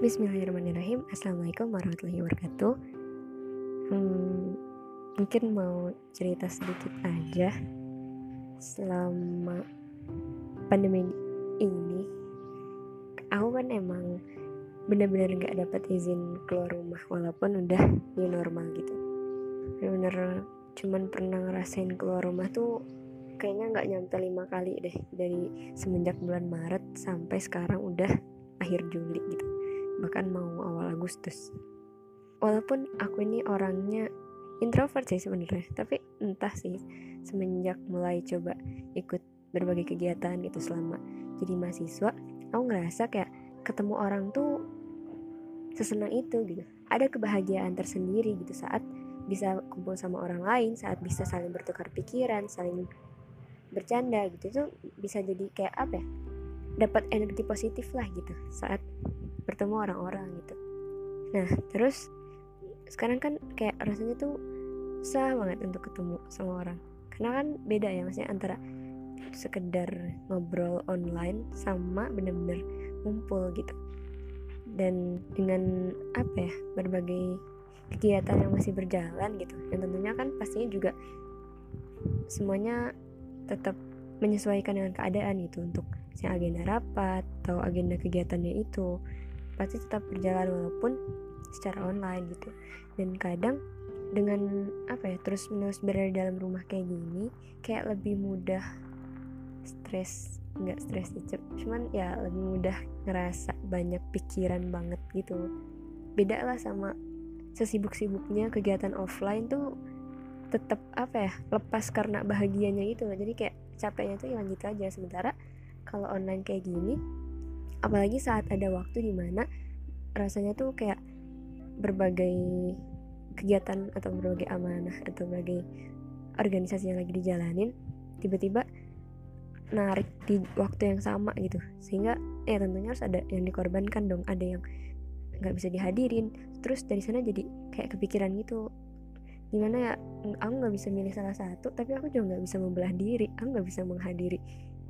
Bismillahirrahmanirrahim. Assalamualaikum warahmatullahi wabarakatuh. Hmm, Mungkin mau cerita sedikit aja. Selama pandemi ini Aku kan emang bener-bener gak dapat izin keluar rumah Walaupun udah new normal gitu. Bener-bener cuman pernah ngerasain keluar rumah tuh Kayaknya gak nyampe lima kali deh Dari semenjak bulan Maret sampai sekarang udah akhir Juli gitu bahkan mau awal Agustus. Walaupun aku ini orangnya introvert sih sebenarnya tapi entah sih semenjak mulai coba ikut berbagai kegiatan gitu selama jadi mahasiswa aku ngerasa kayak ketemu orang tuh sesenang itu gitu. Ada kebahagiaan tersendiri gitu saat bisa kumpul sama orang lain saat bisa saling bertukar pikiran saling bercanda gitu. Itu bisa jadi kayak apa ya dapat energi positif lah gitu saat bertemu orang-orang gitu. Nah terus sekarang kan kayak rasanya tuh susah banget untuk ketemu sama orang. Karena kan beda ya maksudnya antara sekedar ngobrol online sama bener-bener ngumpul gitu. Dan dengan apa ya berbagai kegiatan yang masih berjalan gitu. Dan tentunya kan pastinya juga semuanya tetap menyesuaikan dengan keadaan gitu untuk si agenda rapat atau agenda kegiatannya itu pasti tetap berjalan walaupun secara online gitu. Dan kadang dengan apa ya terus menerus berada dalam rumah kayak gini kayak lebih mudah stres nggak stres sih cuman ya lebih mudah ngerasa banyak pikiran banget gitu. Beda lah sama sesibuk-sibuknya kegiatan offline tuh tetap apa ya lepas karena bahagianya gitu jadi kayak capeknya tuh hilang gitu aja. Sementara kalau online kayak gini apalagi saat ada waktu di mana rasanya tuh kayak berbagai kegiatan atau berbagai amanah atau berbagai organisasi yang lagi dijalanin tiba-tiba narik di waktu yang sama gitu. Sehingga ya tentunya harus ada yang dikorbankan dong ada yang nggak bisa dihadirin. Terus dari sana jadi kayak kepikiran gitu gimana ya aku nggak bisa milih salah satu tapi aku juga nggak bisa membelah diri aku nggak bisa menghadiri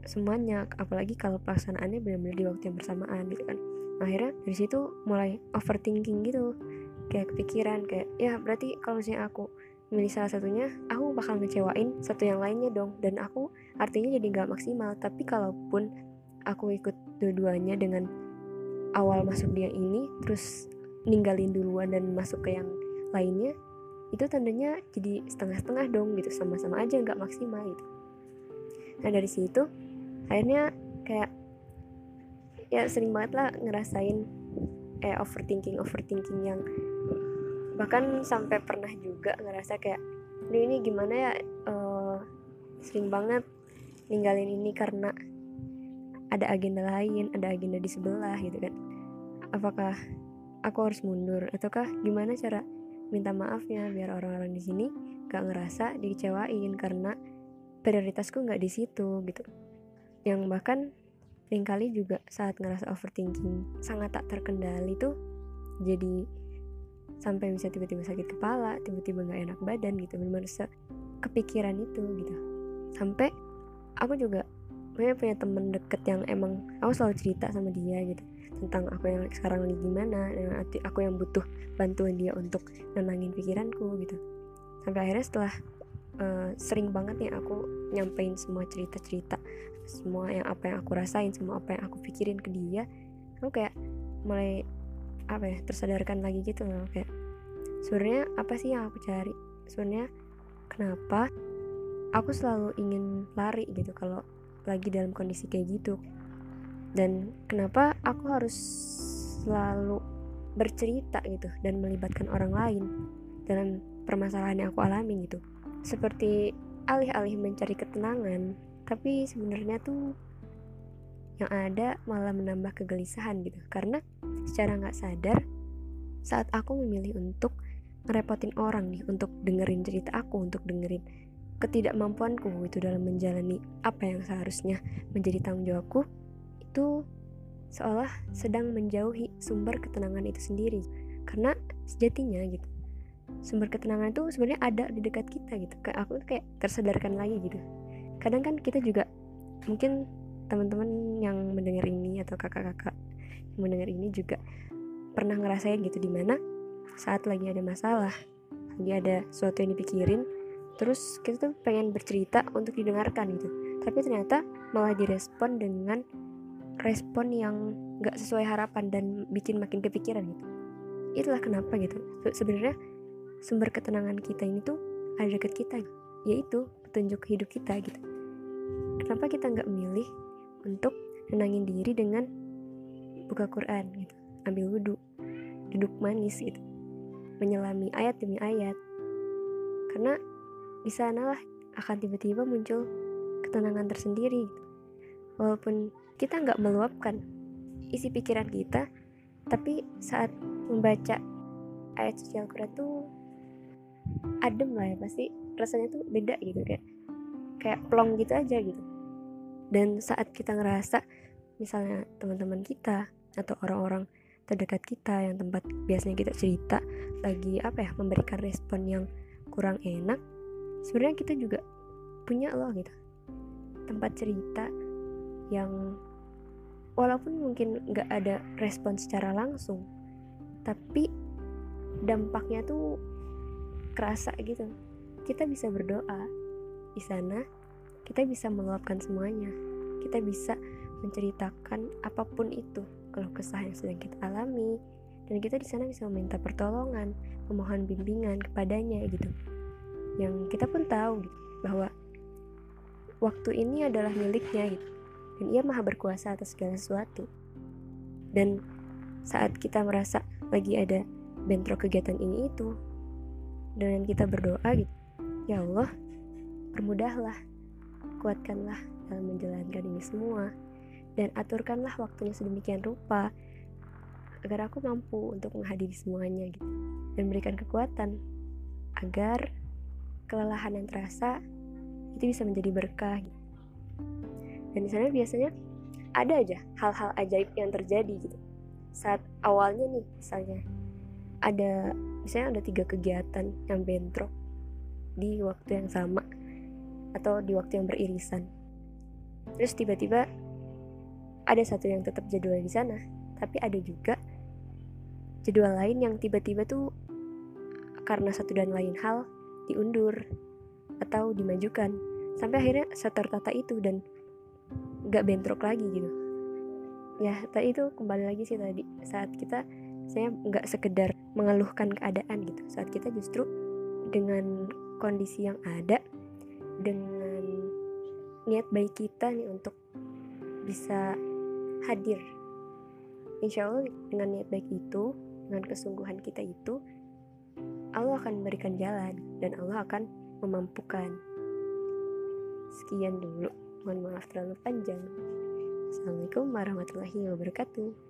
semuanya apalagi kalau pelaksanaannya benar-benar di waktu yang bersamaan gitu kan. Akhirnya dari situ mulai overthinking gitu kayak kepikiran kayak ya berarti kalau misalnya aku milih salah satunya aku bakal ngecewain satu yang lainnya dong dan aku artinya jadi nggak maksimal. Tapi kalaupun aku ikut dua-duanya dengan awal masuk dia ini terus ninggalin duluan dan masuk ke yang lainnya itu tandanya jadi setengah-setengah dong gitu. Sama-sama aja nggak maksimal gitu. Nah dari situ akhirnya kayak ya sering banget lah ngerasain eh overthinking overthinking yang bahkan sampai pernah juga ngerasa kayak Duh ini gimana ya uh, sering banget ninggalin ini karena ada agenda lain ada agenda di sebelah gitu kan. Apakah aku harus mundur ataukah gimana cara minta maafnya biar orang-orang di sini gak ngerasa dikecewain karena prioritasku nggak di situ gitu yang bahkan sering kali juga saat ngerasa overthinking sangat tak terkendali tuh jadi sampai bisa tiba-tiba sakit kepala tiba-tiba nggak enak badan gitu benar-benar kepikiran itu gitu. Sampai aku juga punya punya temen deket yang emang aku selalu cerita sama dia gitu tentang aku yang sekarang lagi gimana dan aku yang butuh bantuan dia untuk nenangin pikiranku gitu. Sampai akhirnya setelah uh, sering banget nih aku nyampein semua cerita-cerita semua yang apa yang aku rasain semua apa yang aku pikirin ke dia aku kayak mulai apa ya tersadarkan lagi gitu loh. Kayak sebenarnya apa sih yang aku cari? Sebenarnya kenapa aku selalu ingin lari gitu kalau lagi dalam kondisi kayak gitu? Dan kenapa aku harus selalu bercerita gitu dan melibatkan orang lain dalam permasalahan yang aku alami gitu? Seperti alih-alih mencari ketenangan tapi sebenarnya tuh yang ada malah menambah kegelisahan gitu. Karena secara nggak sadar saat aku memilih untuk ngerepotin orang nih untuk dengerin cerita aku untuk dengerin ketidakmampuanku itu dalam menjalani apa yang seharusnya menjadi tanggung jawabku itu seolah sedang menjauhi sumber ketenangan itu sendiri. Karena sejatinya gitu sumber ketenangan itu sebenarnya ada di dekat kita gitu. Kayak aku kayak tersadarkan lagi gitu kadang kan kita juga mungkin teman-teman yang mendengar ini atau kakak-kakak yang mendengar ini juga pernah ngerasain gitu di mana saat lagi ada masalah lagi ada sesuatu yang dipikirin terus kita tuh pengen bercerita untuk didengarkan gitu. Tapi ternyata malah direspon dengan respon yang gak sesuai harapan dan bikin makin kepikiran gitu. Itulah kenapa gitu. Sebenarnya sumber ketenangan kita ini tuh ada dekat kita yaitu petunjuk hidup kita gitu. Kenapa kita nggak milih untuk nenangin diri dengan buka Quran gitu? Ambil wudhu duduk manis gitu. Menyelami ayat demi ayat. Karena di sanalah akan tiba-tiba muncul ketenangan tersendiri. Walaupun kita nggak meluapkan isi pikiran kita tapi saat membaca ayat suci Al-Quran tuh adem lah ya pasti rasanya tuh beda gitu kayak kayak plong gitu aja gitu. Dan saat kita ngerasa misalnya teman-teman kita atau orang-orang terdekat kita yang tempat biasanya kita cerita lagi apa ya memberikan respon yang kurang enak sebenarnya kita juga punya loh gitu. Tempat cerita yang walaupun mungkin nggak ada respon secara langsung tapi dampaknya tuh kerasa gitu kita bisa berdoa. Di sana kita bisa meluapkan semuanya. Kita bisa menceritakan apa pun itu kalau kesah yang sedang kita alami. Dan kita di sana bisa meminta pertolongan memohon bimbingan kepadanya gitu. Yang kita pun tahu gitu, bahwa waktu ini adalah miliknya gitu. Dan ia maha berkuasa atas segala sesuatu. Dan saat kita merasa lagi ada bentrok kegiatan ini itu dan kita berdoa gitu ya Allah permudahlah kuatkanlah dalam menjalankan ini semua dan aturkanlah waktunya sedemikian rupa agar aku mampu untuk menghadiri semuanya gitu. Dan berikan kekuatan agar kelelahan yang terasa itu bisa menjadi berkah gitu. Dan di sana biasanya ada aja hal-hal ajaib yang terjadi gitu. Saat awalnya nih misalnya ada misalnya ada tiga kegiatan yang bentrok di waktu yang sama atau di waktu yang beririsan. Terus tiba-tiba ada satu yang tetap jadwal di sana tapi ada juga jadwal lain yang tiba-tiba tuh karena satu dan lain hal diundur atau dimajukan sampai akhirnya setertata itu dan gak bentrok lagi gitu. Ya tadi itu kembali lagi sih tadi saat kita saya nggak sekedar mengeluhkan keadaan gitu. Saat kita justru dengan kondisi yang ada dengan niat baik kita nih untuk bisa hadir insya Allah dengan niat baik itu dengan kesungguhan kita itu Allah akan memberikan jalan dan Allah akan memampukan sekian dulu Mohon maaf terlalu panjang. Assalamualaikum warahmatullahi wabarakatuh.